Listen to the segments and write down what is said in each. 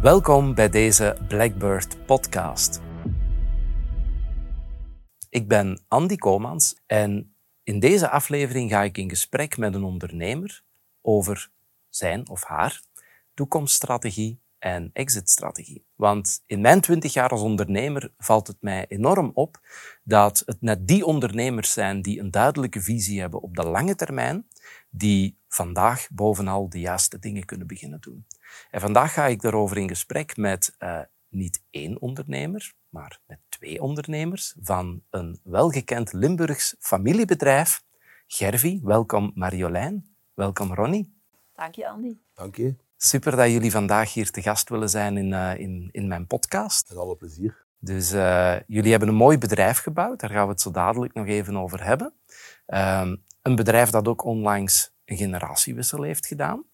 Welkom bij deze Blackbird podcast. Ik ben Andy Komans en in deze aflevering ga ik in gesprek met een ondernemer over zijn of haar toekomststrategie en exitstrategie. Want in mijn twintig jaar als ondernemer valt het mij enorm op dat het net die ondernemers zijn die een duidelijke visie hebben op de lange termijn, die vandaag bovenal de juiste dingen kunnen beginnen doen. En vandaag ga ik daarover in gesprek met uh, niet één ondernemer, maar met twee ondernemers van een welgekend Limburgs familiebedrijf. Gervi, welkom Marjolein. Welkom Ronnie. Dank je, Andy. Dank je. Super dat jullie vandaag hier te gast willen zijn in, uh, in, in mijn podcast. Met alle plezier. Dus uh, jullie hebben een mooi bedrijf gebouwd, daar gaan we het zo dadelijk nog even over hebben. Um, een bedrijf dat ook onlangs een generatiewissel heeft gedaan.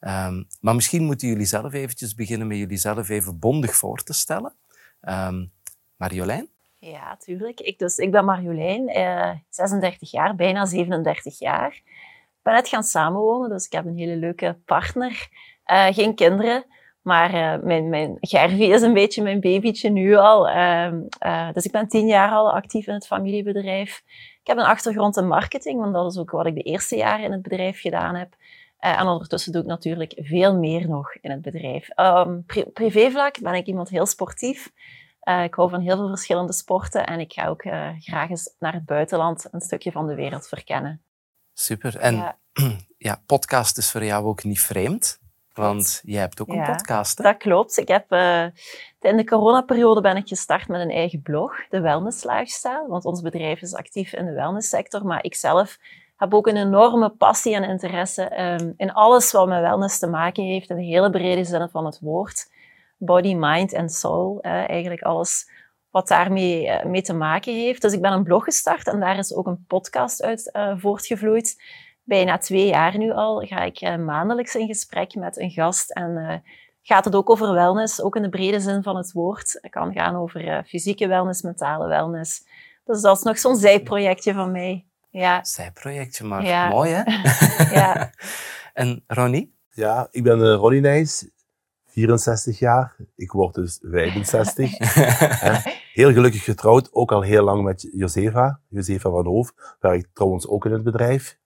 Um, maar misschien moeten jullie zelf eventjes beginnen met jullie zelf even bondig voor te stellen. Um, Marjolein? Ja, tuurlijk. Ik, dus, ik ben Marjolein, eh, 36 jaar, bijna 37 jaar. Ik ben net gaan samenwonen, dus ik heb een hele leuke partner. Uh, geen kinderen, maar uh, mijn, mijn is een beetje mijn babytje nu al. Uh, dus ik ben tien jaar al actief in het familiebedrijf. Ik heb een achtergrond in marketing, want dat is ook wat ik de eerste jaren in het bedrijf gedaan heb. En ondertussen doe ik natuurlijk veel meer nog in het bedrijf. Um, pri privévlak ben ik iemand heel sportief. ik hou van heel veel verschillende sporten en ik ga ook graag eens naar het buitenland een stukje van de wereld verkennen. Super. En ja, ja podcast is voor jou ook niet vreemd? Want jij hebt ook een podcast, hè? Dat klopt. Ik heb, in de coronaperiode ben ik gestart met een eigen blog, de Wellness Lifestyle. Want ons bedrijf is actief in de wellnesssector. Maar ik zelf heb ook een enorme passie en interesse um, in alles wat met wellness te maken heeft. In de hele brede zin van het woord. Body, mind en soul. Eigenlijk alles wat daarmee uh, mee te maken heeft. Dus ik ben een blog gestart en daar is ook een podcast uit voortgevloeid bijna twee jaar nu al ga ik uh, maandelijks in gesprek met een gast. En gaat het ook over wellness, ook in de brede zin van het woord. Het kan gaan over fysieke wellness, mentale wellness. Dus dat is nog zo'n zijprojectje van mij. Ja. Zijprojectje, maar ja. mooi hè? ja. en Ronnie? Ja, ik ben Ronnie Nijs, 64 jaar. Ik word dus 65. heel gelukkig getrouwd, ook al heel lang met Josefa, Josefa van Hoof. Werkt trouwens ook in het bedrijf.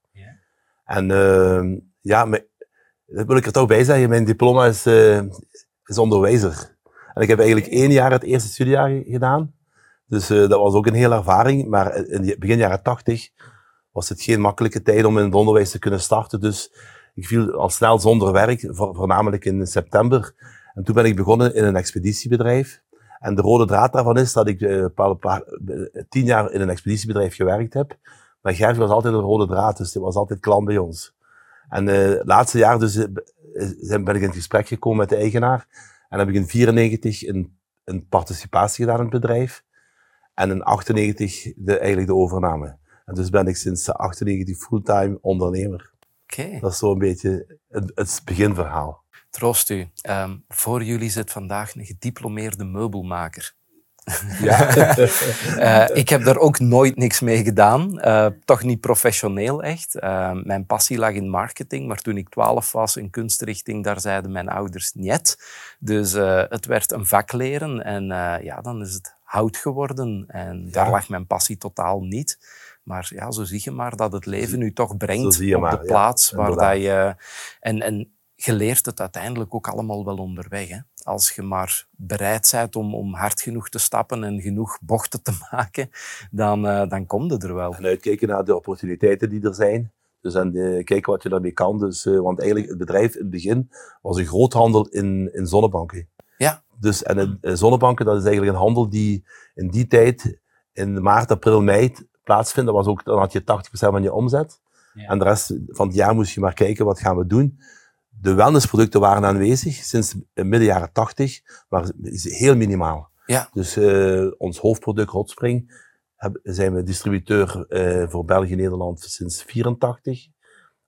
En uh, ja, maar, dat wil ik er toch bij zeggen. Mijn diploma is, uh, is onderwijzer. En ik heb eigenlijk één jaar het eerste studiejaar gedaan. Dus uh, dat was ook een hele ervaring. Maar in de begin jaren tachtig was het geen makkelijke tijd om in het onderwijs te kunnen starten. Dus ik viel al snel zonder werk, voornamelijk in september. En toen ben ik begonnen in een expeditiebedrijf. En de rode draad daarvan is dat ik uh, paar, paar, tien jaar in een expeditiebedrijf gewerkt heb. Maar Gert was altijd een rode draad, dus die was altijd klant bij ons. En uh, het laatste jaar dus, ben ik in het gesprek gekomen met de eigenaar. En heb ik in 94 een, een participatie gedaan in het bedrijf. En in 98 de, eigenlijk de overname. En dus ben ik sinds 98 fulltime ondernemer. Oké. Okay. Dat is zo een beetje het, het beginverhaal. Troost u. Um, voor jullie zit vandaag een gediplomeerde meubelmaker. Ja. uh, ik heb daar ook nooit niks mee gedaan. Uh, toch niet professioneel echt. Uh, mijn passie lag in marketing, maar toen ik twaalf was in kunstrichting, daar zeiden mijn ouders niet. Dus het werd een vak leren en ja, dan is het hout geworden. En ja. daar lag mijn passie totaal niet. Maar ja, zo zie je maar dat het leven nu toch brengt op maar, de plaats ja, waar dat je... En, en je leert het uiteindelijk ook allemaal wel onderweg. Hè? Als je maar bereid bent om, om hard genoeg te stappen en genoeg bochten te maken, dan, uh, dan komt het er wel. En uitkijken naar de opportuniteiten die er zijn. Dus en uh, kijken wat je daarmee kan. Dus, uh, want eigenlijk, het bedrijf in het begin was een groothandel in, in zonnebanken. Ja. Dus, en in, zonnebanken, dat is eigenlijk een handel die in die tijd, in maart, april, mei, plaatsvindt. Dat was ook, dan had je 80% van je omzet. Ja. En de rest van het jaar moest je maar kijken, wat gaan we doen? De wellnessproducten waren aanwezig sinds midden jaren 80, maar is heel minimaal. Ja. Dus uh, ons hoofdproduct Hotspring heb, zijn we distributeur uh, voor België Nederland sinds 84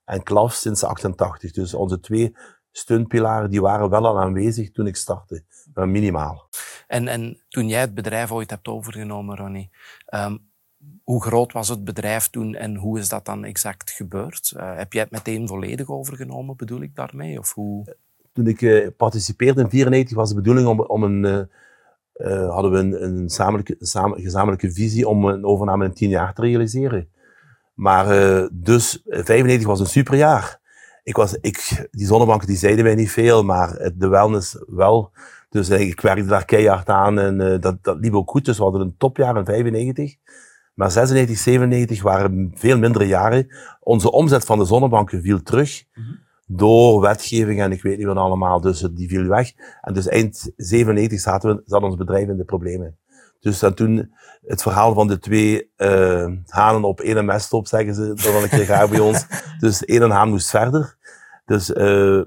en Klaus sinds 88. Dus onze twee steunpilaren die waren wel al aanwezig toen ik startte, maar minimaal. En, en toen jij het bedrijf ooit hebt overgenomen, Ronnie, um, hoe groot was het bedrijf toen en hoe is dat dan exact gebeurd? Uh, heb jij het meteen volledig overgenomen, bedoel ik daarmee? Of hoe? toen ik eh, participeerde in 94 was de bedoeling om, om een, eh, eh, hadden we een, een, gezamenlijke, visie om een overname in 10 jaar te realiseren. Maar eh, dus, eh, 95 was een superjaar. Ik was, ik, die zonnebanken die zeiden mij niet veel, maar de wellness wel. Dus eh, ik werkte daar keihard aan en eh, dat, dat liep ook goed. Dus we hadden een topjaar in 95. Maar 96, 97 waren veel mindere jaren. Onze omzet van de zonnebanken viel terug door wetgeving en ik weet niet wat allemaal. Dus het- die viel weg. En dus eind 97 zaten we, zat ons bedrijf in de problemen. Dus dan toen het verhaal van de twee eh hanen op één meststop, zeggen ze dat wel een keer graag bij ons. Dus één haan moest verder. Dus eh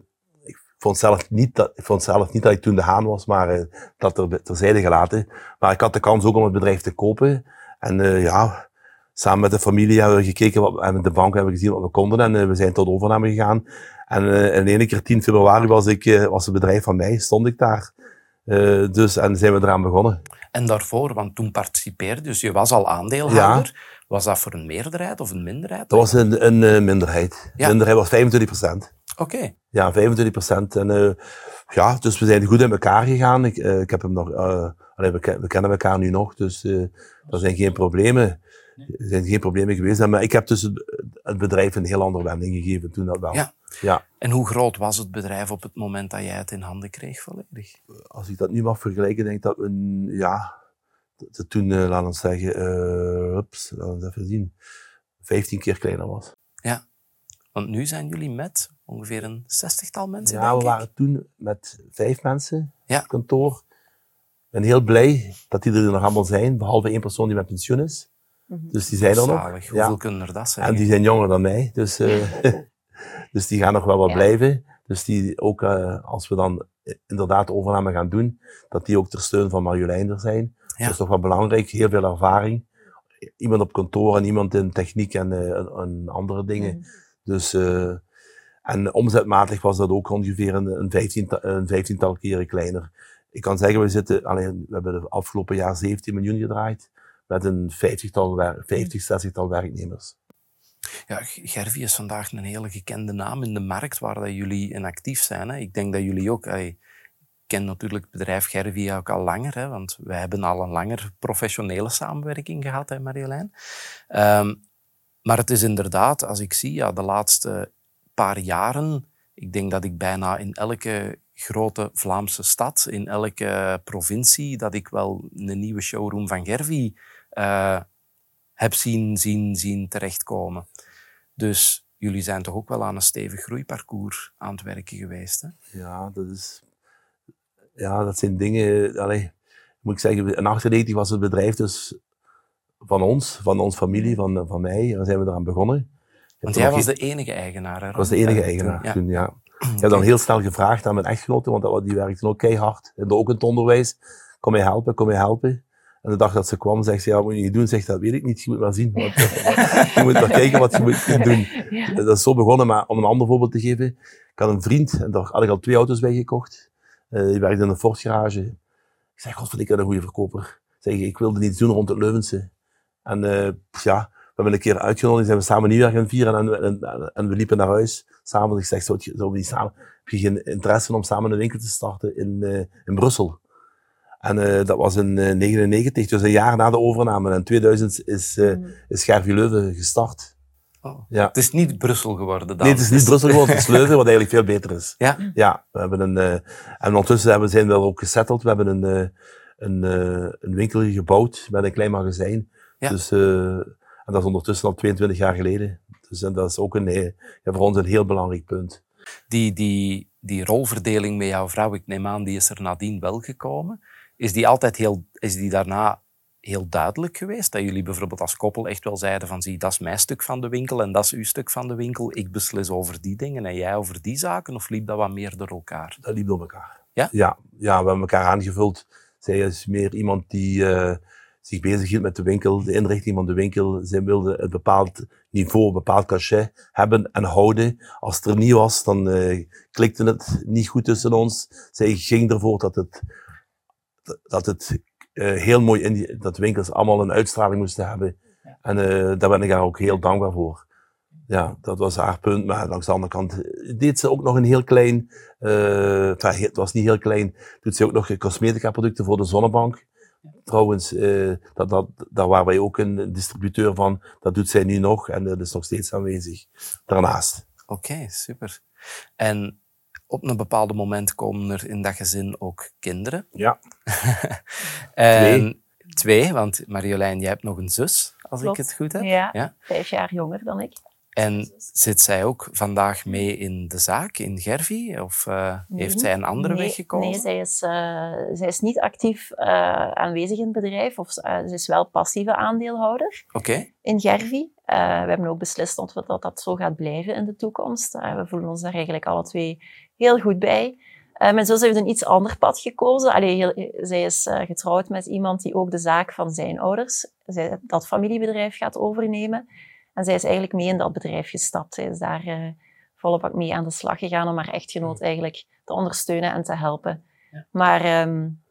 ik vond zelf niet dat, ik vond zelf niet dat ik toen de haan was, maar eh, dat er terzijde gelaten. Maar ik had de kans ook om het bedrijf te kopen. En eh, ja, samen met de familie hebben we gekeken wat, en de bank hebben we gezien wat we konden. En eh, we zijn tot overname gegaan. En eh in ene keer 10 februari was, ik, eh, was het bedrijf van mij, stond ik daar. Eh, dus, en zijn we eraan begonnen. En daarvoor, want toen participeerde, dus je was al aandeelhouder. Was dat voor een meerderheid of een minderheid? Dat was een, een eh, minderheid. Ja. minderheid was 25 procent. Oké. Ja, 25 procent. En eh, ja, dus we zijn goed in elkaar gegaan. Ik, eh, ik heb hem nog, eh, allee, we, ken- we kennen elkaar nu nog, dus eh er zijn geen problemen. Er zijn geen problemen geweest. Maar ik heb dus het, het bedrijf een heel andere wending gegeven toen dat wel. Ja. ja. En hoe groot was het bedrijf op het moment dat jij het in handen kreeg volledig? Als ik dat nu mag vergelijken, denk ik dat we, ja, dat toen, eh, laten we zeggen, eh ups, laten we even zien, 15 keer kleiner was. Want nu zijn jullie met ongeveer een zestigtal mensen, Ja, we waren toen met vijf mensen Ja. op kantoor. Ik ben heel blij dat die er nog allemaal zijn, behalve één persoon die met pensioen is. Dus die zijn er nog. Ja. Kunnen er dat zijn? En die zijn jonger dan mij, dus, eh, dus die gaan nog wel wat Ja. blijven. Dus die ook, eh, als we dan inderdaad de overname gaan doen, dat die ook ter steun van Marjolein er zijn. Dat is toch wel belangrijk, heel veel ervaring. Iemand op kantoor en iemand in techniek en, eh, en- andere dingen. Dus, eh, en omzetmatig was dat ook ongeveer een, een, vijftiental, een vijftiental keren kleiner. Ik kan zeggen, we, zitten, alleen, we hebben de afgelopen jaar 17 miljoen gedraaid met een vijftigtal, wer- 50, 60-tal werknemers. Ja, Gervi is vandaag een hele gekende naam in de markt waar dat jullie in actief zijn. Hè. Ik denk dat jullie ook... Ik ken natuurlijk het bedrijf Gervi ook al langer, hè, want wij hebben al een langer professionele samenwerking gehad, hè, Marjolein. Ehm, maar het is inderdaad, als ik zie, ja, de laatste paar jaren, ik denk dat ik bijna in elke grote Vlaamse stad, in elke provincie, dat ik wel een nieuwe showroom van Gervi eh, heb zien, zien, zien terechtkomen. Dus jullie zijn toch ook wel aan een stevig groeiparcours aan het werken geweest. Hè? Ja, dat is... Ja, dat zijn dingen... Allee, moet ik zeggen, in 98 was het bedrijf dus van ons, van ons familie, van, van mij. En dan zijn we eraan begonnen. Want jij was geen- de enige eigenaar. Hè, Ik was de enige eigenaar Ja. toen, ja. Ik heb dan heel snel gevraagd aan mijn echtgenote, want die werkte ook keihard. En ook in het onderwijs. Kom mij helpen, kom mij helpen. En de dag dat ze kwam, zegt ze, ja, wat moet je doen? Zegt, dat weet ik niet, je moet maar zien. Want, je moet maar kijken wat je moet doen. Dat is zo begonnen, maar om een ander voorbeeld te geven. Ik had een vriend, en daar had ik al twee auto's bij gekocht. Eh, die werkte in een Ford garage. Ik zeg, godverdikke, een goede verkoper. Ik zeg, ik wilde niets doen rond het Leuvense. En eh, ja, hebben een keer uitgenodigd, zijn we samen nieuwjaar gaan vieren en, en, en, en we liepen naar huis. Samen, ik zeg, zou je, zou we niet samen, heb je geen interesse om samen een winkel te starten in, eh, in Brussel? En eh, dat was in 1999, dus een jaar na de overname. En in 2000 is, eh is Gervie Leuven gestart. Oh. Ja. Het is niet Brussel geworden dan. Nee, het is niet Brussel geworden, het is Leuven, wat eigenlijk veel beter is. Ja, Ja, we hebben een, eh, en ondertussen hebben, zijn we er ook gesetteld. We hebben een, eh, een, eh, een winkel gebouwd met een klein magazijn. Ja. Dus, eh, en dat is ondertussen al 22 jaar geleden. Dus en dat is ook een, eh, ja, voor ons een heel belangrijk punt. die, die, die rolverdeling met jouw vrouw, ik neem aan, die is er nadien wel gekomen. Is die altijd heel, is die daarna heel duidelijk geweest? Dat jullie bijvoorbeeld als koppel echt wel zeiden van, zie, dat is mijn stuk van de winkel en dat is uw stuk van de winkel. Ik beslis over die dingen en jij over die zaken. Of liep dat wat meer door elkaar? Dat liep door elkaar. Ja? Ja, ja we hebben elkaar aangevuld. Zij is meer iemand die eh, zich bezig hield met de winkel, de inrichting van de winkel. Zij wilde een bepaald niveau, een bepaald cachet hebben en houden. Als het er niet was, dan eh, klikte het niet goed tussen ons. Zij ging ervoor dat het, dat het eh, heel mooi in die, dat winkels allemaal een uitstraling moesten hebben. En eh, daar ben ik haar ook heel dankbaar voor. Ja, dat was haar punt. Maar langs de andere kant deed ze ook nog een heel klein, uh, het was niet heel klein, doet ze ook nog cosmetica producten voor de zonnebank. Trouwens, uh, dat, dat, daar waren wij ook een distributeur van. Dat doet zij nu nog en dat is nog steeds aanwezig daarnaast. Oké, super. En op een bepaald moment komen er in dat gezin ook kinderen. Ja. en twee. twee, want Marjolein, jij hebt nog een zus, als ik het goed heb. Ja, ja, vijf jaar jonger dan ik. En zit zij ook vandaag mee in de zaak in Gervi? Of uh, heeft zij een andere nee, weg gekozen? Nee, zij is, uh, zij is niet actief uh, aanwezig in het bedrijf. Of, ze is wel passieve aandeelhouder okay. in Gervi. we hebben ook beslist dat, dat dat zo gaat blijven in de toekomst. we voelen ons daar eigenlijk alle twee heel goed bij. mijn zus heeft een iets ander pad gekozen. Allee, heel, zij is getrouwd met iemand die ook de zaak van zijn ouders, zij, dat familiebedrijf, gaat overnemen. En zij is eigenlijk mee in dat bedrijf gestapt. Zij is daar uh, volop mee aan de slag gegaan om haar echtgenoot eigenlijk te ondersteunen en te helpen. Ja. Maar um,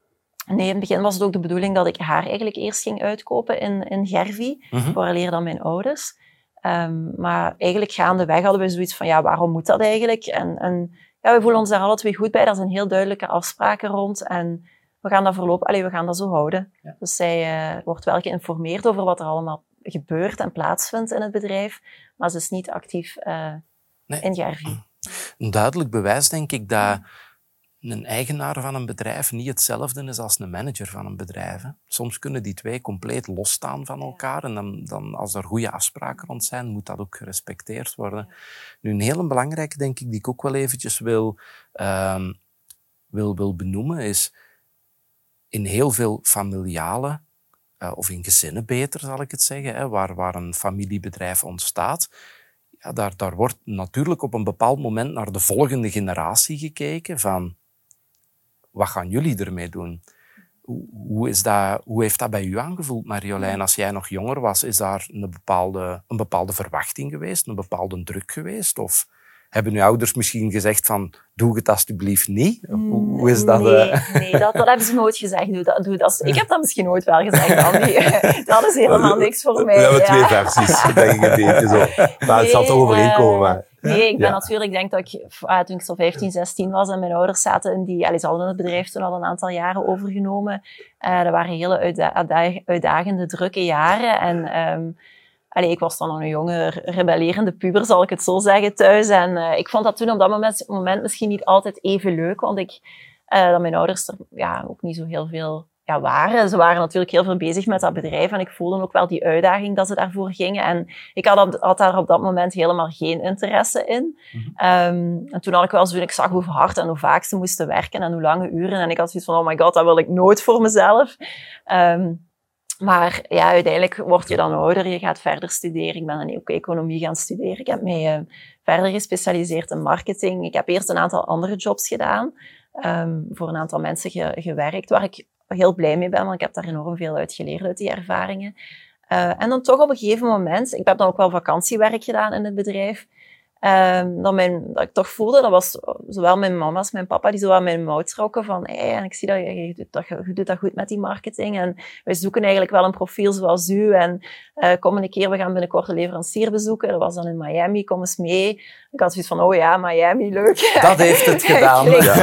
nee, in het begin was het ook de bedoeling dat ik haar eigenlijk eerst ging uitkopen in, in Gervi, mm -hmm. dan mijn ouders. Um, maar eigenlijk gaandeweg hadden we zoiets van, ja, waarom moet dat eigenlijk? En, en ja, we voelen ons daar alle twee goed bij. Daar zijn heel duidelijke afspraken rond. En we gaan dat voorlopig, allee, we gaan dat zo houden. Ja. Dus zij uh, wordt wel geïnformeerd over wat er allemaal gebeurt en plaatsvindt in het bedrijf, maar ze is niet actief uh, nee. in. Een duidelijk bewijs, denk ik, dat een eigenaar van een bedrijf niet hetzelfde is als een manager van een bedrijf. Hè. Soms kunnen die twee compleet losstaan van elkaar en dan, dan, als er goede afspraken rond zijn, moet dat ook gerespecteerd worden. Nu, een hele belangrijke, denk ik, die ik ook wel eventjes wil, uh, wil, wil benoemen, is in heel veel familiale uh, of in gezinnen beter, zal ik het zeggen, hè, waar, waar een familiebedrijf ontstaat. Ja, daar, daar wordt natuurlijk op een bepaald moment naar de volgende generatie gekeken van wat gaan jullie ermee doen? Hoe, hoe, is dat, hoe heeft dat bij u aangevoeld, Marjolein? Als jij nog jonger was, is daar een bepaalde, een bepaalde verwachting geweest, een bepaalde druk geweest? Of hebben uw ouders misschien gezegd van, doe het alsjeblieft niet? Hoe is dat? Nee, uh... nee dat, dat, hebben ze nooit gezegd. Doe dat, doe dat. Ik heb dat misschien nooit wel gezegd, Andy. dat is helemaal niks voor mij. We hebben twee versies, denk ik een beetje zo. Maar het zal toch overeenkomen. Maar... Nee, ik ben ja. natuurlijk, ik denk dat ik, toen ik zo 15, 16 was en mijn ouders zaten in die, allee, ze hadden het bedrijf toen al een aantal jaren overgenomen. Uh, dat waren hele uitda uitdagende, drukke jaren. En um, Allee, ik was dan nog een jonge, rebellerende puber, zal ik het zo zeggen, thuis. En uh, ik vond dat toen op dat moment, moment misschien niet altijd even leuk, want ik, uh, dat mijn ouders er ja, ook niet zo heel veel ja, waren. Ze waren natuurlijk heel veel bezig met dat bedrijf en ik voelde ook wel die uitdaging dat ze daarvoor gingen. En ik had, had daar op dat moment helemaal geen interesse in. Mm -hmm. um, en toen had ik wel zo, ik zag hoe hard en hoe vaak ze moesten werken en hoe lange uren. En ik had zoiets van, oh my god, dat wil ik nooit voor mezelf. Um, maar ja, uiteindelijk word je dan ouder, je gaat verder studeren. Ik ben dan ook economie gaan studeren. Ik heb mij uh, verder gespecialiseerd in marketing. Ik heb eerst een aantal andere jobs gedaan, um, voor een aantal mensen ge gewerkt, waar ik heel blij mee ben, want ik heb daar enorm veel uit geleerd uit die ervaringen. Uh, en dan toch op een gegeven moment, ik heb dan ook wel vakantiewerk gedaan in het bedrijf, Um, dat, mijn, dat ik toch voelde, dat was zowel mijn mama als mijn papa, die zo aan mijn mouw trokken van, hey, en ik zie dat je, je, doet dat, je doet dat goed met die marketing en wij zoeken eigenlijk wel een profiel zoals u en uh, kom een keer, we gaan binnenkort een leverancier bezoeken. Dat was dan in Miami, kom eens mee. Ik had zoiets van, oh ja, Miami, leuk. Dat heeft het gedaan. ja.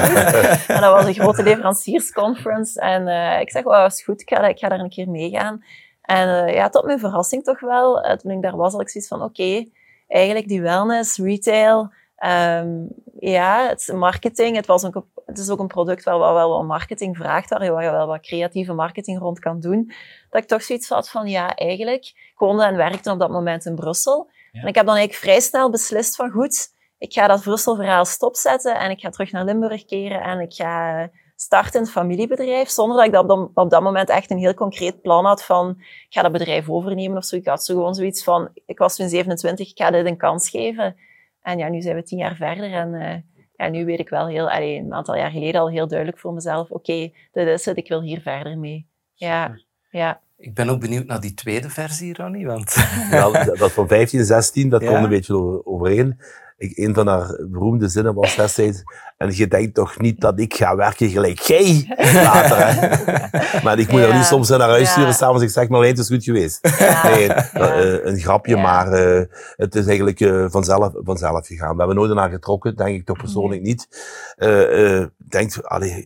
En dat was een grote leveranciersconference en uh, ik zeg, oh, is goed, ik ga, ik ga daar een keer meegaan. En uh, ja, tot mijn verrassing toch wel, toen ik daar was, had ik zoiets van, oké, okay, eigenlijk die wellness, retail, um, ja, het marketing. Het, was ook, het is ook een product waar wel, wel wat marketing vraagt, waar je wel wat creatieve marketing rond kan doen. Dat ik toch zoiets had van, ja, eigenlijk, ik woonde en werkte op dat moment in Brussel. Ja. En ik heb dan eigenlijk vrij snel beslist van, goed, ik ga dat Brussel-verhaal stopzetten en ik ga terug naar Limburg keren en ik ga startend familiebedrijf, zonder dat ik dat op, op dat moment echt een heel concreet plan had van, ik ga dat bedrijf overnemen of zo. Ik had zo gewoon zoiets van, ik was toen 27, ik ga dit een kans geven. En ja, nu zijn we tien jaar verder en uh, ja, nu weet ik wel heel, allee, een aantal jaar geleden al heel duidelijk voor mezelf, oké, okay, dit is het, ik wil hier verder mee. Ja, ja. Ik ben ook benieuwd naar die tweede versie, Ronnie. Want... Ja, dat van 15, 16, dat ja. komt een beetje overeen. Ik, een van haar beroemde zinnen was destijds, en je denkt toch niet dat ik ga werken gelijk jij later, hè? Maar ik moet Ja. er nu soms naar huis sturen s'avonds, ik zeg, maar het is goed geweest. Nee, eh, een grapje, maar eh, het is eigenlijk eh, vanzelf, vanzelf gegaan. We hebben nooit naar getrokken, denk ik toch persoonlijk niet. Eh, denkt, allee,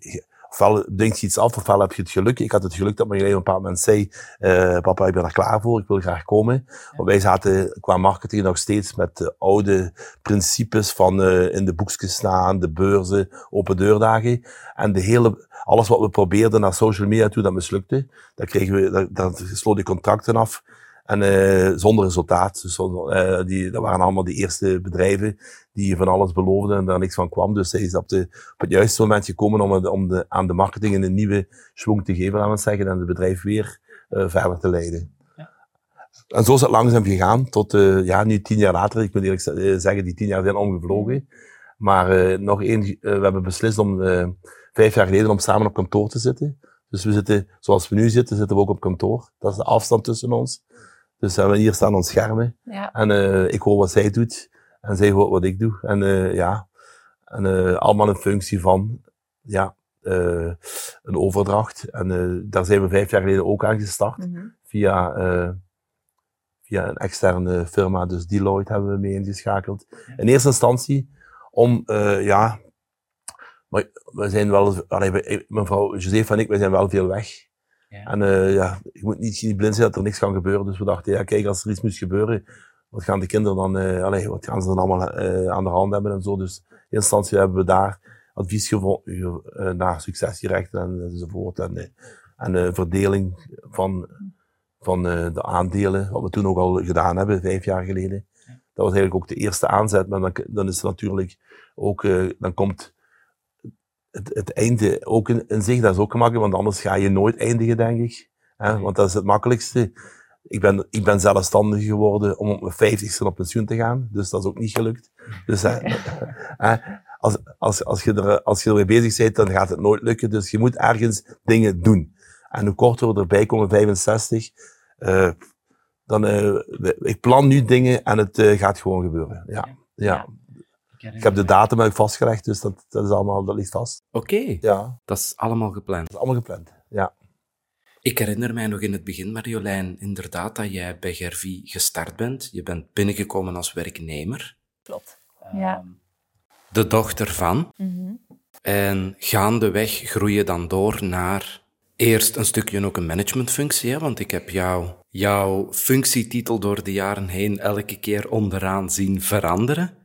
ofwel denkt je iets af, ofwel heb je het geluk. Ik had het geluk dat mijn op een bepaald moment zei, eh, papa, ik ben er klaar voor, ik wil graag komen. Want wij zaten qua marketing nog steeds met de oude principes van eh, in de boekjes staan, de beurzen, open deurdagen. En de hele, alles wat we probeerden naar social media toe, dat mislukte. Dan kregen we, dan, dan sloot die contracten af. En eh, zonder resultaat. Dus eh, die, dat waren allemaal de eerste bedrijven die van alles beloofden en daar niks van kwam. Dus hij is op, de, op het juiste moment gekomen om, het- om de, aan de marketing een nieuwe schwung te geven, laten we zeggen, en het bedrijf weer eh, verder te leiden. En zo is het langzaam gegaan, tot ja, nu tien jaar later. Ik moet eerlijk zeggen, die tien jaar zijn omgevlogen. Maar eh, nog één, we hebben beslist om eh, vijf jaar geleden om samen op kantoor te zitten. Dus we zitten, zoals we nu zitten, zitten we ook op kantoor. Dat is de afstand tussen ons. Dus eh, hier staan ons schermen. Ja. En eh, ik hoor wat zij doet. En zij hoort wat ik doe. En eh, ja, en, eh, allemaal een functie van ja, een overdracht. En daar zijn we vijf jaar geleden ook aan gestart. Mhm. Via, via een externe firma, dus Deloitte hebben we mee ingeschakeld. In eerste instantie om, ja, maar we zijn wel, allee, mevrouw Joseph en ik, we zijn wel veel weg. Ja. En eh, ja, je moet niet, niet blind zijn dat er niks kan gebeuren. Dus we dachten, ja, kijk, als er iets moest gebeuren, wat gaan de kinderen dan, eh allee, wat gaan ze dan allemaal eh, aan de hand hebben en zo. Dus in eerste instantie hebben we daar advies gevonden uh, naar successierechten en, enzovoort. En, en verdeling van, van de aandelen, wat we toen ook al gedaan hebben, vijf jaar geleden. Dat was eigenlijk ook de eerste aanzet, maar dan, dan is het natuurlijk ook, dan komt het, het einde ook in, in zich, dat is ook gemakkelijk, want anders ga je nooit eindigen, denk ik. Hè? Want dat is het makkelijkste. Ik ben, ik ben zelfstandig geworden om op mijn vijftigste op pensioen te gaan, dus dat is ook niet gelukt. Dus hè, hè, als, als, als, je er, als je ermee bezig bent, dan gaat het nooit lukken. Dus je moet ergens dingen doen. En hoe korter we erbij komen, 65, uh, dan, uh, ik plan nu dingen en het uh, gaat gewoon gebeuren. Ja, ja. Ik heb de datum ik vastgelegd, dus dat, dat, is allemaal, dat ligt vast. Oké, okay. ja. dat is allemaal gepland. Dat is allemaal gepland, ja. Ik herinner mij nog in het begin, Marjolein, inderdaad dat jij bij Gervie gestart bent. Je bent binnengekomen als werknemer. Klopt, ja. Um, de dochter van. Mm -hmm. En gaandeweg groei je dan door naar eerst een stukje ook een managementfunctie, hè? want ik heb jou, jouw functietitel door de jaren heen elke keer onderaan zien veranderen.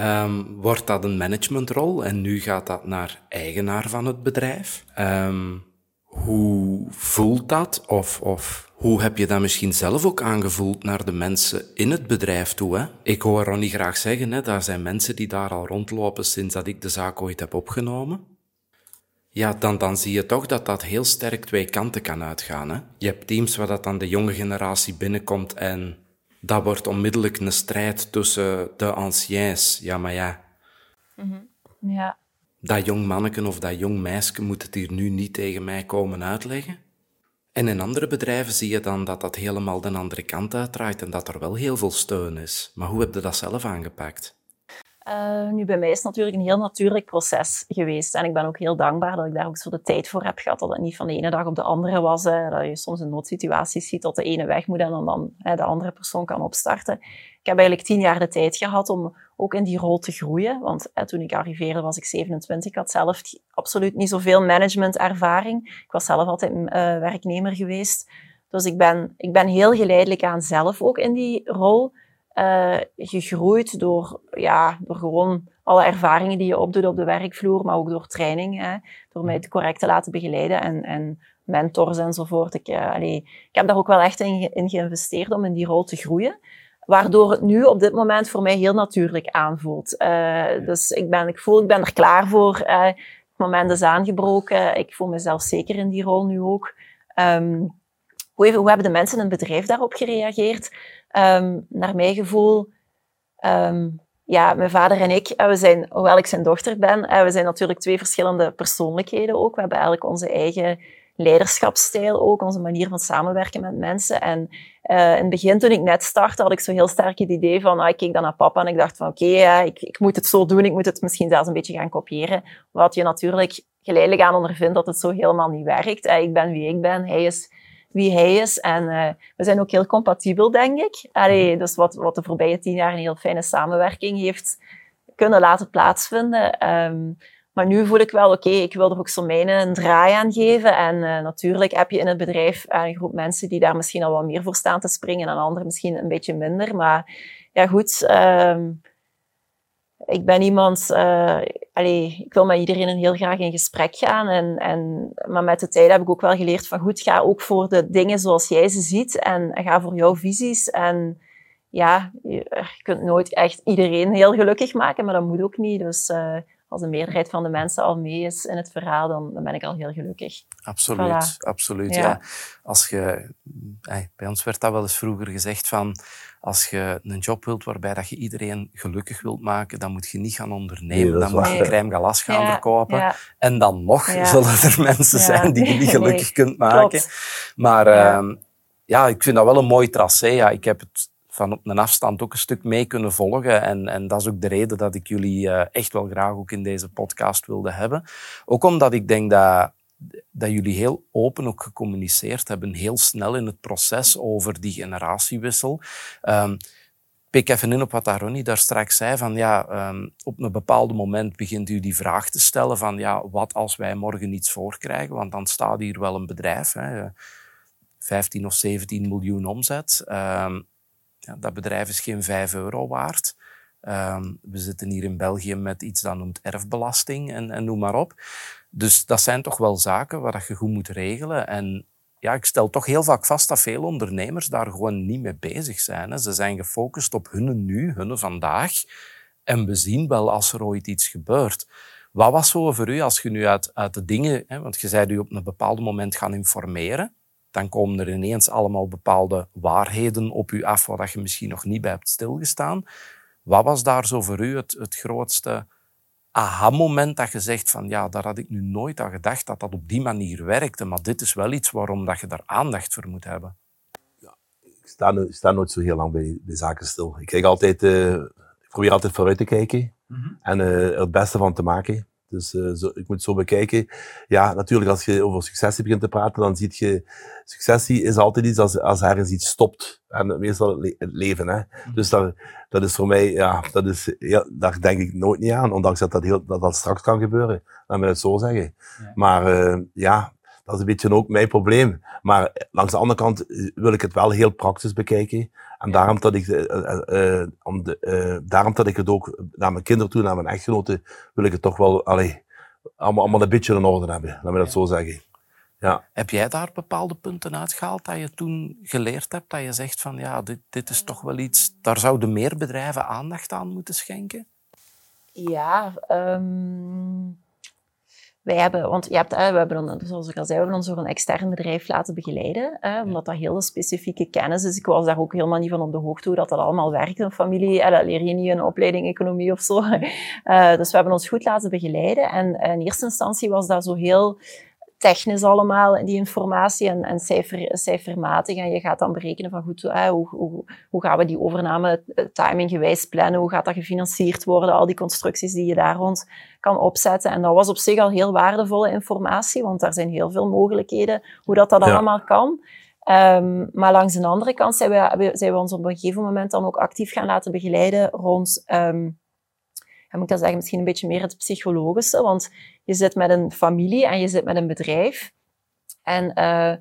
Um, wordt dat een managementrol en nu gaat dat naar eigenaar van het bedrijf. Um, hoe voelt dat? Of, of hoe heb je dat misschien zelf ook aangevoeld naar de mensen in het bedrijf toe? Hè? Ik hoor Ronnie graag zeggen, hè, daar zijn mensen die daar al rondlopen sinds dat ik de zaak ooit heb opgenomen. Ja, dan, dan zie je toch dat dat heel sterk twee kanten kan uitgaan. Hè? Je hebt teams waar dat dan de jonge generatie binnenkomt en dat wordt onmiddellijk een strijd tussen de anciens. Ja, maar ja. Mm -hmm. Ja dat jong manneken of dat jong meisje moet het hier nu niet tegen mij komen uitleggen. En in andere bedrijven zie je dan dat dat helemaal de andere kant uitdraait en dat er wel heel veel steun is. Maar hoe heb je dat zelf aangepakt? Uh, nu, bij mij is het natuurlijk een heel natuurlijk proces geweest. En ik ben ook heel dankbaar dat ik daar ook zo de tijd voor heb gehad. Dat het niet van de ene dag op de andere was. Hè. Dat je soms in noodsituaties ziet dat de ene weg moet en dan hè, de andere persoon kan opstarten. Ik heb eigenlijk tien jaar de tijd gehad om ook in die rol te groeien. Want toen ik arriveerde was ik 27. Ik had zelf absoluut niet zoveel managementervaring. Ik was zelf altijd uh, werknemer geweest. Dus ik ben, ik ben heel geleidelijk aan zelf ook in die rol uh, gegroeid door, ja, door gewoon alle ervaringen die je opdoet op de werkvloer, maar ook door training, hè, door mij correct te laten begeleiden en, en mentors enzovoort. Ik, uh, allee, ik heb daar ook wel echt in, in geïnvesteerd om in die rol te groeien. Waardoor het nu op dit moment voor mij heel natuurlijk aanvoelt. Uh, dus ik, ben, ik voel, ik ben er klaar voor. het moment is aangebroken. Ik voel mezelf zeker in die rol nu ook. Um, hoe, hoe, hebben de mensen in het bedrijf daarop gereageerd? Um, naar mijn gevoel, um, ja, mijn vader en ik, we zijn, hoewel ik zijn dochter ben, we zijn natuurlijk twee verschillende persoonlijkheden ook. We hebben eigenlijk onze eigen leiderschapsstijl ook, onze manier van samenwerken met mensen. En uh, in het begin, toen ik net startte, had ik zo heel sterk het idee van, ah, ik keek dan naar papa en ik dacht van, oké, okay, ik, ik moet het zo doen, ik moet het misschien zelfs een beetje gaan kopiëren. Wat je natuurlijk geleidelijk aan ondervindt dat het zo helemaal niet werkt. Ik ben wie ik ben, hij is wie hij is. En uh, we zijn ook heel compatibel, denk ik. Allee, dus wat, wat de voorbije tien jaar een heel fijne samenwerking heeft kunnen laten plaatsvinden. Um, maar nu voel ik wel, oké, okay, ik wil er ook zo mijn een draai aan geven. En uh, natuurlijk heb je in het bedrijf een groep mensen die daar misschien al wat meer voor staan te springen en anderen misschien een beetje minder. Maar ja, goed. Um, ik ben iemand, uh, allee, ik wil met iedereen heel graag in gesprek gaan. En, en, maar met de tijd heb ik ook wel geleerd van goed, ga ook voor de dingen zoals jij ze ziet. En, en ga voor jouw visies. En ja, je, kunt nooit echt iedereen heel gelukkig maken, maar dat moet ook niet. Dus uh, als de meerderheid van de mensen al mee is in het verhaal, dan, dan ben ik al heel gelukkig. Absoluut, absoluut. Ja. Als je, bij ons werd dat wel eens vroeger gezegd van als je een job wilt waarbij dat je iedereen gelukkig wilt maken, dan moet je niet gaan ondernemen. dan moet je crème galas gaan verkopen. En dan nog zullen er mensen zijn die je niet gelukkig kunt maken. Maar uh, ja, ik vind dat wel een mooi tracé. Ja, ik heb het van op een afstand ook een stuk mee kunnen volgen. En, en dat is ook de reden dat ik jullie uh, echt wel graag ook in deze podcast wilde hebben. Ook omdat ik denk dat, dat jullie heel open ook gecommuniceerd hebben, heel snel in het proces over die generatiewissel. Um, pik even in op wat Ronnie daar straks zei, van ja, um, op een bepaald moment begint u die vraag te stellen van ja, wat als wij morgen iets voorkrijgen, want dan staat hier wel een bedrijf, hè, 15 of 17 miljoen omzet. Um, dat bedrijf is geen 5 euro waard. Um, we zitten hier in België met iets dat noemt erfbelasting en, en noem maar op. Dus dat zijn toch wel zaken waar je goed moet regelen. En ja, ik stel toch heel vaak vast dat veel ondernemers daar gewoon niet mee bezig zijn. Ze zijn gefocust op hun nu, hun vandaag. En we zien wel als er ooit iets gebeurt. Wat was zo voor u als je nu uit, uit de dingen, hè, want je zei u op een bepaald moment gaan informeren dan komen er ineens allemaal bepaalde waarheden op u af waar je misschien nog niet bij hebt stilgestaan. Wat was daar zo voor u het, het grootste aha-moment dat je zegt van ja, daar had ik nu nooit aan gedacht dat dat op die manier werkte, maar dit is wel iets waarom dat je daar aandacht voor moet hebben? Ja, ik sta, sta nooit zo heel lang bij, bij zaken stil. Ik, kijk altijd, uh, ik probeer altijd vooruit te kijken mhm. en uh, er het beste van te maken. Dus uh, zo, ik moet zo bekijken. Ja, natuurlijk, als je over successie begint te praten, dan zie je, successie is altijd iets als, als ergens iets stopt. En meestal het leven, hè. Mhm. Dus dat, dat is voor mij, ja, dat is, ja, daar denk ik nooit niet aan, ondanks dat dat, heel, dat, dat straks kan gebeuren. Laat me het zo zeggen. Maar uh, ja, dat is een beetje ook mijn probleem. Maar langs de andere kant eh, wil ik het wel heel praktisch bekijken. En daarom dat ik, uh, uh, om de, uh, daarom dat ik het ook naar mijn kinderen toe, naar mijn echtgenoten, wil ik het toch wel allee, allemaal, allemaal een beetje in orde hebben. Laat me dat zo zeggen. Ja. Heb jij daar bepaalde punten uitgehaald dat je toen geleerd hebt? Dat je zegt van ja, dit, dit is toch wel iets, daar zouden meer bedrijven aandacht aan moeten schenken? Ja, um wij hebben, want je hebt, we hebben, zoals ik al zei, we hebben ons door een extern bedrijf laten begeleiden, omdat dat heel specifieke kennis is. Ik was daar ook helemaal niet van op de hoogte hoe dat, dat allemaal werkt in familie. Eh, dat leer je niet in een opleiding economie of zo. Uh, dus we hebben ons goed laten begeleiden. En in eerste instantie was dat zo heel technisch allemaal, die informatie en, en cijfer, cijfermatig. En je gaat dan berekenen van goed, hoe, hoe, hoe gaan we die overname eh, timinggewijs plannen? Hoe gaat dat gefinancierd worden? Al die constructies die je daar rond kan opzetten. En dat was op zich al heel waardevolle informatie, want daar zijn heel veel mogelijkheden hoe dat, dat allemaal kan. Um, maar langs de andere kant zijn we, zijn we ons op een gegeven moment dan ook actief gaan laten begeleiden rond um, moet ik dat zeggen, misschien een beetje meer het psychologische. Want je zit met een familie en je zit met een bedrijf. En uh,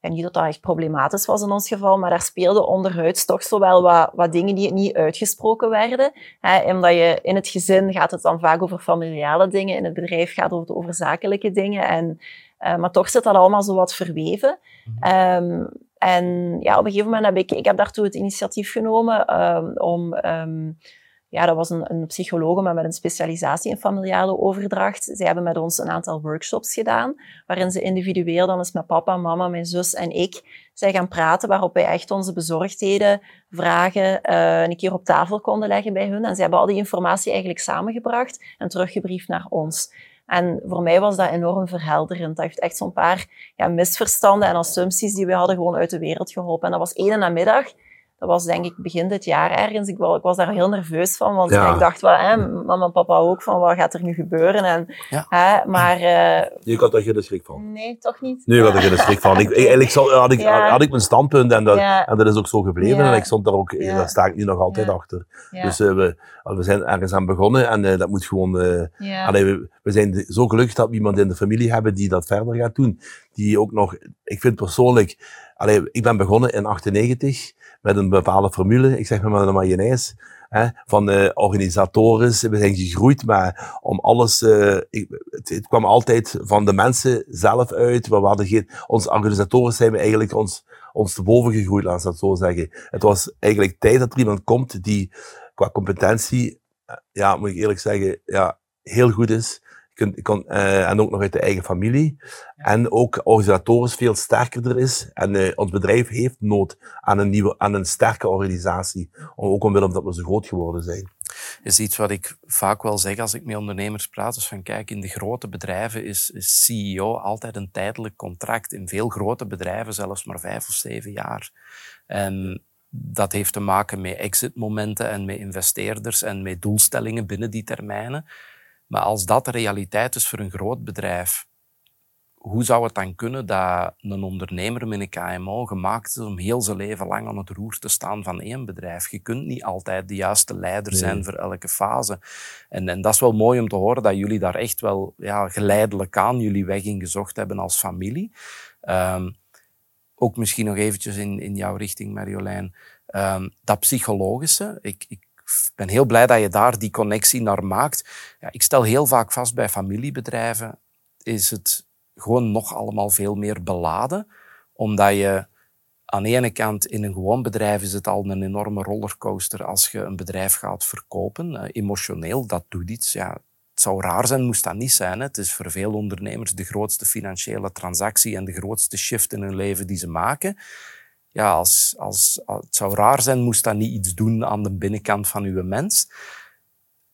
ja, niet dat dat echt problematisch was in ons geval, maar daar speelden onderhuids toch zo wel wat, wat dingen die niet uitgesproken werden. Hè, omdat je in het gezin gaat het dan vaak over familiale dingen, in het bedrijf gaat het over zakelijke dingen. En, uh, maar toch zit dat allemaal zo wat verweven. Um, en ja, op een gegeven moment heb ik, ik heb daartoe het initiatief genomen um, om um, ja, dat was een, een psycholoog, maar met een specialisatie in familiale overdracht. Zij hebben met ons een aantal workshops gedaan, waarin ze individueel dan eens met papa, mama, mijn zus en ik zij gaan praten, waarop wij echt onze bezorgdheden, vragen, uh, een keer op tafel konden leggen bij hun. En ze hebben al die informatie eigenlijk samengebracht en teruggebriefd naar ons. En voor mij was dat enorm verhelderend. Dat heeft echt zo'n paar ja, misverstanden en assumpties die we hadden gewoon uit de wereld geholpen. En dat was één namiddag dat was denk ik begin dit jaar ergens. Ik, ik was daar heel nerveus van, want ik dacht wel, hè, mama en papa ook, van wat gaat er nu gebeuren? En, hè, maar... Uh, je had daar geen schrik van? Nee, toch niet? Nee, ik had er geen schrik van. Ik, eigenlijk had, ik, had ik mijn standpunt en dat, en dat is ook zo gebleven. En ik stond daar ook, daar sta ik nu nog altijd achter. Dus uh, we, we zijn ergens aan begonnen en uh, dat moet gewoon... Allee, we, we, zijn zo gelukkig dat we iemand in de familie hebben die dat verder gaat doen. Die ook nog, ik vind persoonlijk... Allee, ik ben begonnen in 98 met een bepaalde formule. Ik zeg maar met een mayonaise. Hè, van uh, organisatoren. We zijn gegroeid, maar om alles, ik, het, het, kwam altijd van de mensen zelf uit. We hadden geen, onze organisatoren zijn we eigenlijk ons, ons te boven gegroeid, laat ik dat zo zeggen. Het was eigenlijk tijd dat er iemand komt die qua competentie, eh, ja, moet ik eerlijk zeggen, ja, heel goed is kunt, kan, uh, en ook nog uit de eigen familie. En ook organisatorisch veel sterker is. En uh, ons bedrijf heeft nood aan een, nieuwe, aan een sterke organisatie. Ook omwille omdat we zo groot geworden zijn. is iets wat ik vaak wel zeg als ik met ondernemers praat. Dus van kijk, in de grote bedrijven is, is CEO altijd een tijdelijk contract. In veel grote bedrijven zelfs maar vijf of zeven jaar. En dat heeft te maken met exitmomenten en met investeerders en met doelstellingen binnen die termijnen. Maar als dat de realiteit is voor een groot bedrijf, hoe zou het dan kunnen dat een ondernemer met een KMO gemaakt is om heel zijn leven lang aan het roer te staan van één bedrijf? Je kunt niet altijd de juiste leider zijn voor elke fase. En, en dat is wel mooi om te horen dat jullie daar echt wel ja, geleidelijk aan jullie weg in gezocht hebben als familie. Um, ook misschien nog eventjes in, in jouw richting, Marjolein. Um, dat psychologische. Ik, ik ben heel blij dat je daar die connectie naar maakt. Ja, ik stel heel vaak vast bij familiebedrijven is het gewoon nog allemaal veel meer beladen, omdat je aan de ene kant in een gewoon bedrijf is het al een enorme rollercoaster als je een bedrijf gaat verkopen. Uh, emotioneel, dat doet iets. Ja, het zou raar zijn, moest dat niet zijn. Het is voor veel ondernemers de grootste financiële transactie en de grootste shift in hun leven die ze maken ja, als, als, het zou raar zijn, moest dat niet iets doen aan de binnenkant van uw mens.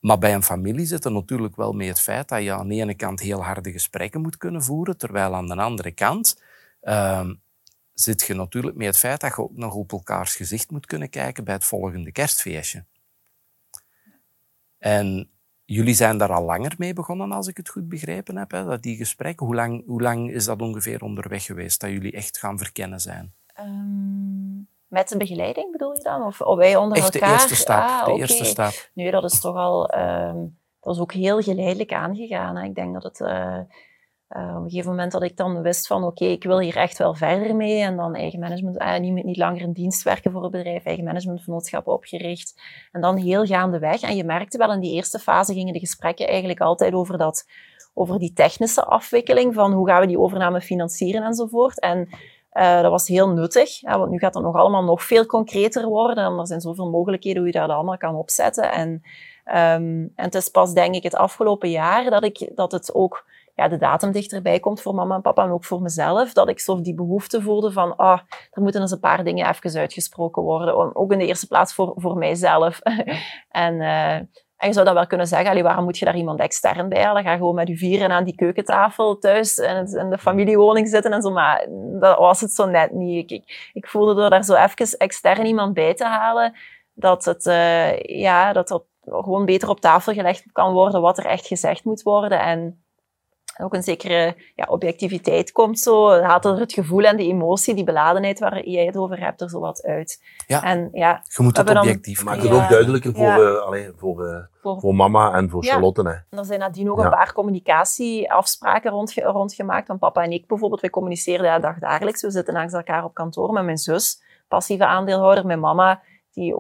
Maar bij een familie zit er natuurlijk wel mee het feit dat je aan de ene kant heel harde gesprekken moet kunnen voeren, terwijl aan de andere kant uh, zit je natuurlijk met het feit dat je ook nog op elkaars gezicht moet kunnen kijken bij het volgende kerstfeestje. En jullie zijn daar al langer mee begonnen, als ik het goed begrepen heb, hè, dat die gesprekken. Hoe lang, hoe lang is dat ongeveer onderweg geweest, dat jullie echt gaan verkennen zijn? Um, met een begeleiding bedoel je dan? Of, of wij onder Echt elkaar? de eerste stap. Ah, de eerste stap. Nee, dat is toch al... Um, dat is ook heel geleidelijk aangegaan. Hè. Ik denk dat het... Uh, uh, op een gegeven moment dat ik dan wist van oké, okay, ik wil hier echt wel verder mee en dan eigen management, uh, niet, niet langer in dienst werken voor het bedrijf, eigen managementvernootschap opgericht en dan heel gaandeweg. En je merkte wel in die eerste fase gingen de gesprekken eigenlijk altijd over dat, over die technische afwikkeling van hoe gaan we die overname financieren enzovoort. En uh, dat was heel nuttig, want nu gaat het nog allemaal nog veel concreter worden. En er zijn zoveel mogelijkheden hoe je dat allemaal kan opzetten. En, um, en het is pas, denk ik, het afgelopen jaar dat, ik, dat het ook ja, de datum dichterbij komt voor mama en papa en ook voor mezelf. Dat ik zo die behoefte voelde van, ah, er moeten eens een paar dingen even uitgesproken worden. Ook in de eerste plaats voor, voor mijzelf. en... Uh, en je zou dan wel kunnen zeggen, allee, waarom moet je daar iemand extern bij halen? Ga gewoon met je vieren aan die keukentafel thuis in, de familiewoning zitten en zo. Maar dat was het zo net niet. Ik, ik, voelde door daar zo even extern iemand bij te halen, dat het, uh, ja, dat er gewoon beter op tafel gelegd kan worden wat er echt gezegd moet worden. En ook een zekere ja, objectiviteit komt zo. Haalt er het gevoel en de emotie, die beladenheid waar jij het over hebt, er zo wat uit. Ja, en, ja je moet het objectief maken. Maak het ook duidelijker voor, ja. uh, allee, voor, uh, voor, voor, mama en voor Charlotte. Hè. Er zijn nadien ook een paar communicatieafspraken rondge rondgemaakt. Want papa en ik bijvoorbeeld, wij communiceren ja, dag dagelijks. We zitten langs elkaar op kantoor met mijn zus, passieve aandeelhouder, mijn mama die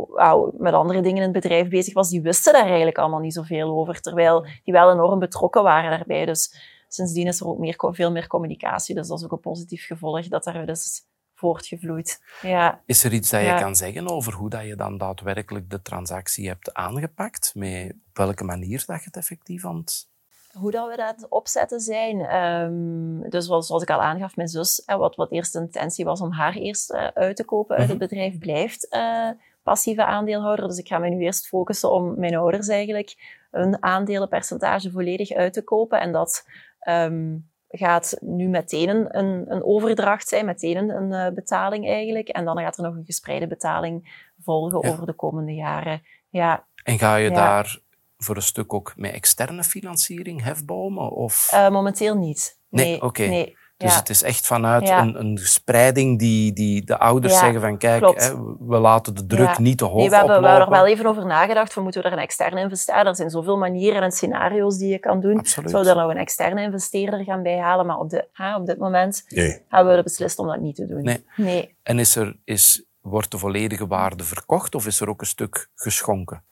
met andere dingen in het bedrijf bezig was, die wisten daar eigenlijk allemaal niet zoveel over. Terwijl die wel enorm betrokken waren daarbij. Dus sindsdien is er ook meer, veel meer communicatie. Dus dat is ook een positief gevolg dat daar dus voortgevloeid. Ja. Is er iets dat je kan zeggen over hoe dat je dan daadwerkelijk de transactie hebt aangepakt? Met op welke manier dat je het effectief aan het hoe dat we dat opzetten zijn. Um, dus zoals, ik al aangaf, mijn zus, wat, wat eerst de intentie was om haar eerst uh, uit te kopen uit het mhm. bedrijf, blijft uh, passieve aandeelhouder. Dus ik ga me nu eerst focussen om mijn ouders eigenlijk een aandelenpercentage volledig uit te kopen. En dat ehm, gaat nu meteen een, een, overdracht zijn, meteen een, eh, betaling eigenlijk. En dan gaat er nog een gespreide betaling volgen over de komende jaren. Ja. En ga je daar voor een stuk ook met externe financiering hefbomen? Of? Uh, momenteel niet. Nee, nee oké. Nee. Dus het is echt vanuit een, een spreiding die, die de ouders zeggen van kijk, hè, we laten de druk niet te hoog nee, we hebben, oplopen. We hebben er wel even over nagedacht, van moeten we er een externe investeerder... Er zijn zoveel manieren en scenario's die je kan doen. Absoluut. Zou er nog een externe investeerder gaan bijhalen? Maar op, de, hè, op dit moment nee. hebben we beslist om dat niet te doen. Nee. nee. En is er, is, wordt de volledige waarde verkocht of is er ook een stuk geschonken?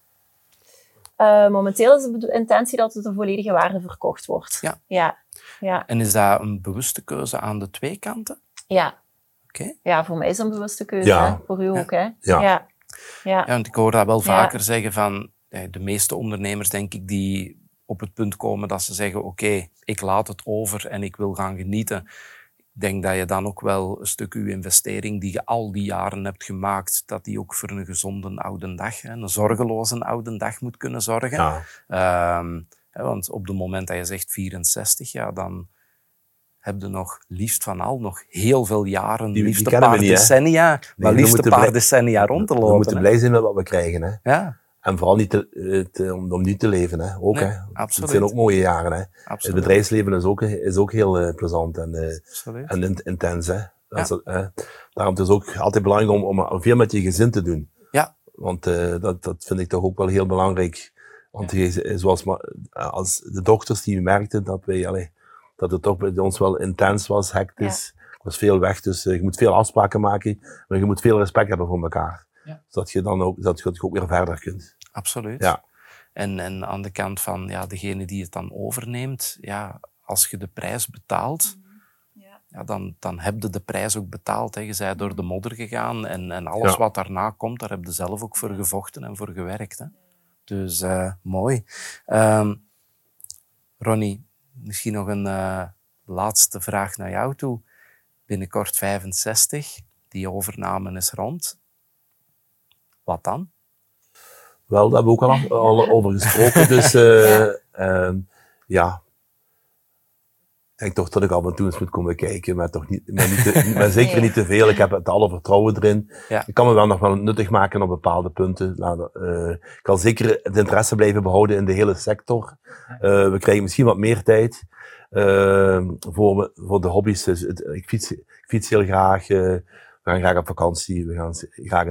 Uh, momenteel is de intentie dat het de volledige waarde verkocht wordt. Ja. ja. ja. En is dat een bewuste keuze aan de twee kanten? Ja. Oké. Okay. Ja, voor mij is dat een bewuste keuze. Ja. Hè? Voor u ja. ook, hè? Ja. Ja. ja. ja want ik hoor dat wel vaker zeggen van de meeste ondernemers, denk ik, die op het punt komen dat ze zeggen: Oké, okay, ik laat het over en ik wil gaan genieten. Ik denk dat je dan ook wel een stuk uw investering die je al die jaren hebt gemaakt, dat die ook voor een gezonde oude dag, een zorgeloze oude dag moet kunnen zorgen. Ja. Um, want op het moment dat je zegt 64, ja, dan heb je nog liefst van al nog heel veel jaren, Die- liefst die een paar we niet, decennia, maar we liefst een moeten paar blij- decennia rond te We lopen. moeten hè. blij zijn met wat we krijgen. Hè. Ja, En vooral niet te, eh, te- om, om nu te leven. Hè. Ook, Nee, hè. absoluut. Het zijn ook mooie jaren. Hè. Het bedrijfsleven is ook, is ook heel eh, plezant en, eh, en in- intens. Hè. Dat is, daarom is het ook altijd belangrijk om, om veel met je gezin te doen. Ja. Want eh, dat, dat vind ik toch ook wel heel belangrijk. Want je- zoals als de dokters die merkten dat, wij, allee, dat het toch bij ons wel intens was, hectisch. Er was veel weg, dus je moet veel afspraken maken. Maar je moet veel respect hebben voor elkaar. Ja. Zodat je dan ook, dat je ook weer verder kunt. Absoluut. Ja. En, en aan de kant van ja, degene die het dan overneemt, ja, als je de prijs betaalt, Ja. ja, dan, dan heb je de prijs ook betaald. Hè. Je bent door de modder gegaan en, en alles Ja. wat daarna komt, daar heb je zelf ook voor gevochten en voor gewerkt. Hè. Dus eh, mooi. Ehm Ronnie, misschien nog een eh, laatste vraag naar jou toe. Binnenkort 65, die overname is rond. Wat dan? Wel, daar hebben we ook al, al over gesproken. Dus eh, ehm, ja. Ik denk toch dat ik af en toe eens moet komen kijken, maar, toch niet, maar, niet te- maar zeker Nee. niet te veel. Ik heb het alle vertrouwen erin. Ja. Ik kan me wel nog wel nuttig maken op bepaalde punten. Laat, eh, ik kan zeker het interesse blijven behouden in de hele sector. Eh, we krijgen misschien wat meer tijd eh, voor, voor de hobby's. Dus het- ik, fiets, ik fiets heel graag. we gaan graag op vakantie. We gaan graag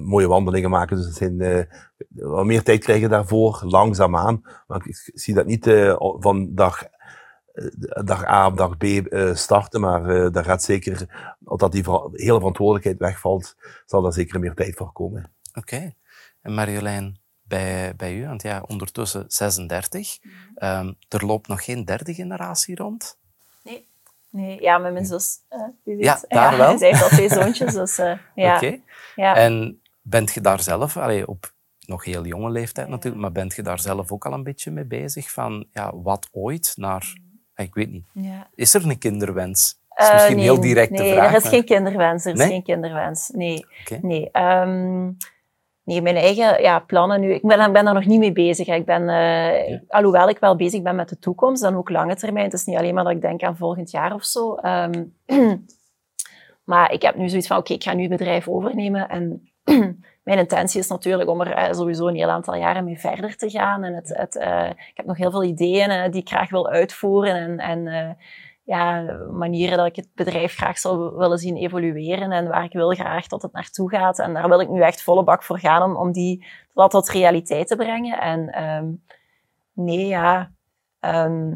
mooie wandelingen maken. Dus het zijn, eh, wat meer tijd krijgen daarvoor, langzaamaan. Maar ik zie dat niet eh, van dag, eh, dag A op dag B eh, starten, maar eh daar gaat zeker, omdat die ver- hele verantwoordelijkheid wegvalt, zal daar zeker meer tijd voor komen. Oké. En Marjolein, bij, bij u, want ja, ondertussen 36. Ehm, er loopt nog geen derde generatie rond. Nee. Ja, met mijn zus. eh, weet. Ja, daar wel. Zij heeft al twee zoontjes, dus eh, ja. Oké. ja. En bent je daar zelf, allee, op nog heel jonge leeftijd natuurlijk, maar bent je daar zelf ook al een beetje mee bezig? Van ja, wat ooit naar, ik weet niet, ja. is er een kinderwens? Dat is Eh, misschien nee, heel direct nee, vraag. er is maar- geen kinderwens. Er is Nee? geen kinderwens. Nee. Nee, ehm, nee, mijn eigen ja, plannen nu. Ik ben, ben daar nog niet mee bezig. hè. Ik ben, eh, Alhoewel ik wel bezig ben met de toekomst, dan ook lange termijn. Het is niet alleen maar dat ik denk aan volgend jaar of zo. Ehm, maar ik heb nu zoiets van: oké, ik ga nu het bedrijf overnemen. En mijn intentie is natuurlijk om er eh, sowieso een heel aantal jaren mee verder te gaan. En het, het, eh, ik heb nog heel veel ideeën die ik graag wil uitvoeren. En, en ja, manieren dat ik het bedrijf graag zou willen zien evolueren en waar ik wil graag dat het naartoe gaat. En daar wil ik nu echt volle bak voor gaan om, om die, dat tot realiteit te brengen. En ehm, nee, ja, ehm,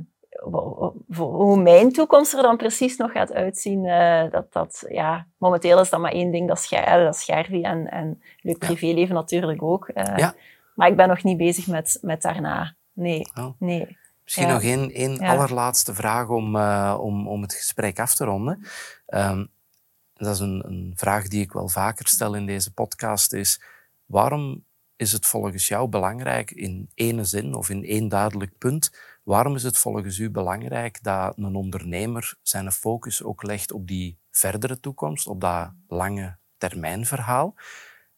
hoe mijn toekomst er dan precies nog gaat uitzien, eh, dat, dat, ja, momenteel is dat maar één ding, dat is, Ger- dat is Gervie en, en leuk privéleven natuurlijk ook. Eh, Ja. Maar ik ben nog niet bezig met, met daarna. Nee, Oh. nee. Misschien Ja. nog één, één Ja. allerlaatste vraag om, eh, om, om het gesprek af te ronden. Ehm, dat is een, een vraag die ik wel vaker stel in deze podcast. Is waarom is het volgens jou belangrijk, in ene zin of in één duidelijk punt, waarom is het volgens u belangrijk dat een ondernemer zijn focus ook legt op die verdere toekomst, op dat lange termijnverhaal,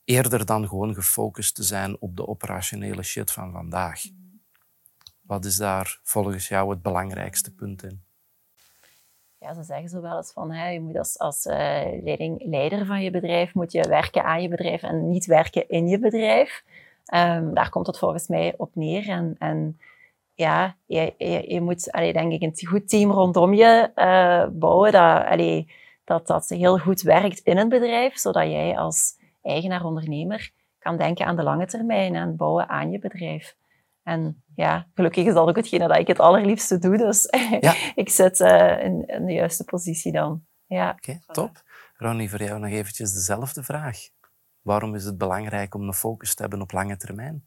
eerder dan gewoon gefocust te zijn op de operationele shit van vandaag. Wat is daar volgens jou het belangrijkste punt in? Ja, ze zeggen zo wel eens van, je moet als, als uh, leiding, leider van je bedrijf, moet je werken aan je bedrijf en niet werken in je bedrijf. Um, daar komt het volgens mij op neer. En, en ja, je, je, je moet, allee, denk ik, een goed team rondom je uh, bouwen dat, allee, dat dat heel goed werkt in een bedrijf, zodat jij als eigenaar, ondernemer kan denken aan de lange termijn en bouwen aan je bedrijf. En ja, gelukkig is dat ook hetgene dat ik het allerliefste doe. Dus ja. ik zit uh, in, in, de juiste positie dan. Ja. Oké, top. Ronnie, voor jou nog eventjes dezelfde vraag. Waarom is het belangrijk om een focus te hebben op lange termijn?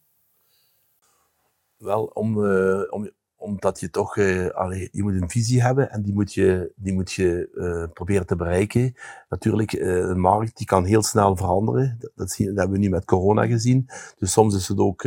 Wel, om, uh, om, omdat je toch, uh, allee, je moet een visie hebben en die moet je, die moet je uh, proberen te bereiken. Natuurlijk, uh, de markt die kan heel snel veranderen. Dat, dat, zien, dat hebben we nu met corona gezien. Dus soms is het ook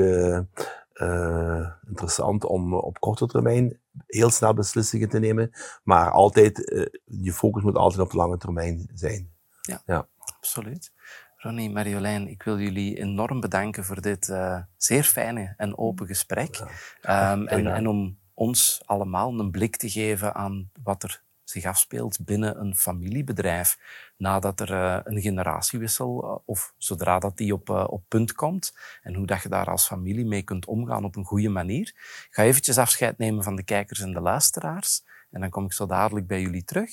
interessant om op korte termijn heel snel beslissingen te nemen. Maar altijd, je focus moet altijd op lange termijn zijn. Ja, ja. absoluut. Ronnie, Marjolein, ik wil jullie enorm bedanken voor dit uh, zeer fijne en open gesprek. Um, en, en, om ons allemaal een blik te geven aan wat er zich afspeelt binnen een familiebedrijf nadat er uh, een generatiewissel uh, of zodra dat die op, uh, op punt komt en hoe dat je daar als familie mee kunt omgaan op een goede manier. Ik ga eventjes afscheid nemen van de kijkers en de luisteraars en dan kom ik zo dadelijk bij jullie terug.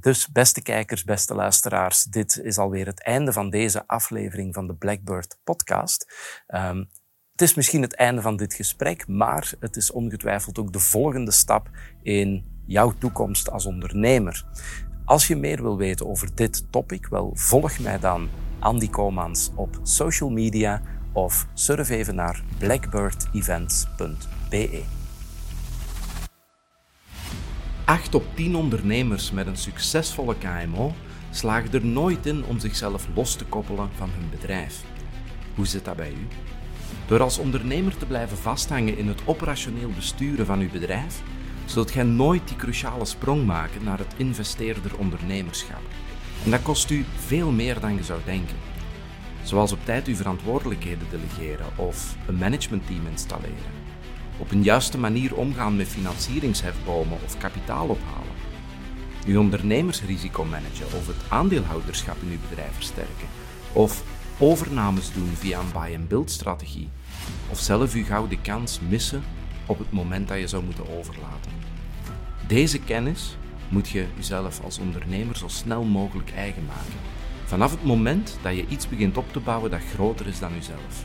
Dus beste kijkers, beste luisteraars, dit is alweer het einde van deze aflevering van de Blackbird podcast. Um, het is misschien het einde van dit gesprek, maar het is ongetwijfeld ook de volgende stap in jouw toekomst als ondernemer. Als je meer wil weten over dit topic, wel volg mij dan Andy Komans op social media of surf even naar blackbirdevents.be. 8 op 10 ondernemers met een succesvolle KMO slagen er nooit in om zichzelf los te koppelen van hun bedrijf. Hoe zit dat bij u? Door als ondernemer te blijven vasthangen in het operationeel besturen van uw bedrijf, zult gij nooit die cruciale sprong maken naar het investeerder ondernemerschap. En dat kost u veel meer dan je zou denken. Zoals op tijd uw verantwoordelijkheden delegeren of een managementteam installeren. Op een juiste manier omgaan met financieringshefbomen of kapitaal ophalen. Uw ondernemersrisico managen of het aandeelhouderschap in uw bedrijf versterken. Of overnames doen via een buy-and-build strategie of zelf uw gouden kans missen op het moment dat je zou moeten overlaten. Deze kennis moet je jezelf als ondernemer zo snel mogelijk eigen maken. Vanaf het moment dat je iets begint op te bouwen dat groter is dan uzelf.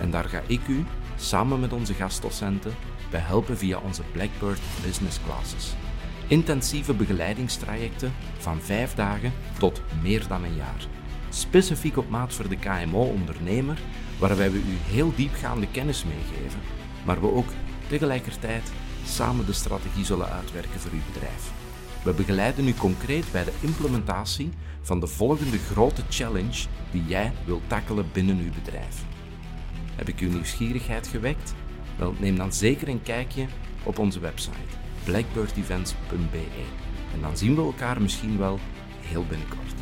En daar ga ik u, samen met onze gastdocenten, bij helpen via onze Blackbird Business Classes. Intensieve begeleidingstrajecten van vijf dagen tot meer dan een jaar. Specifiek op maat voor de KMO-ondernemer waarbij we u heel diepgaande kennis meegeven, maar we ook tegelijkertijd samen de strategie zullen uitwerken voor uw bedrijf. We begeleiden u concreet bij de implementatie van de volgende grote challenge die jij wilt tackelen binnen uw bedrijf. Heb ik uw nieuwsgierigheid gewekt? Wel, neem dan zeker een kijkje op onze website blackbirdevents.be en dan zien we elkaar misschien wel heel binnenkort.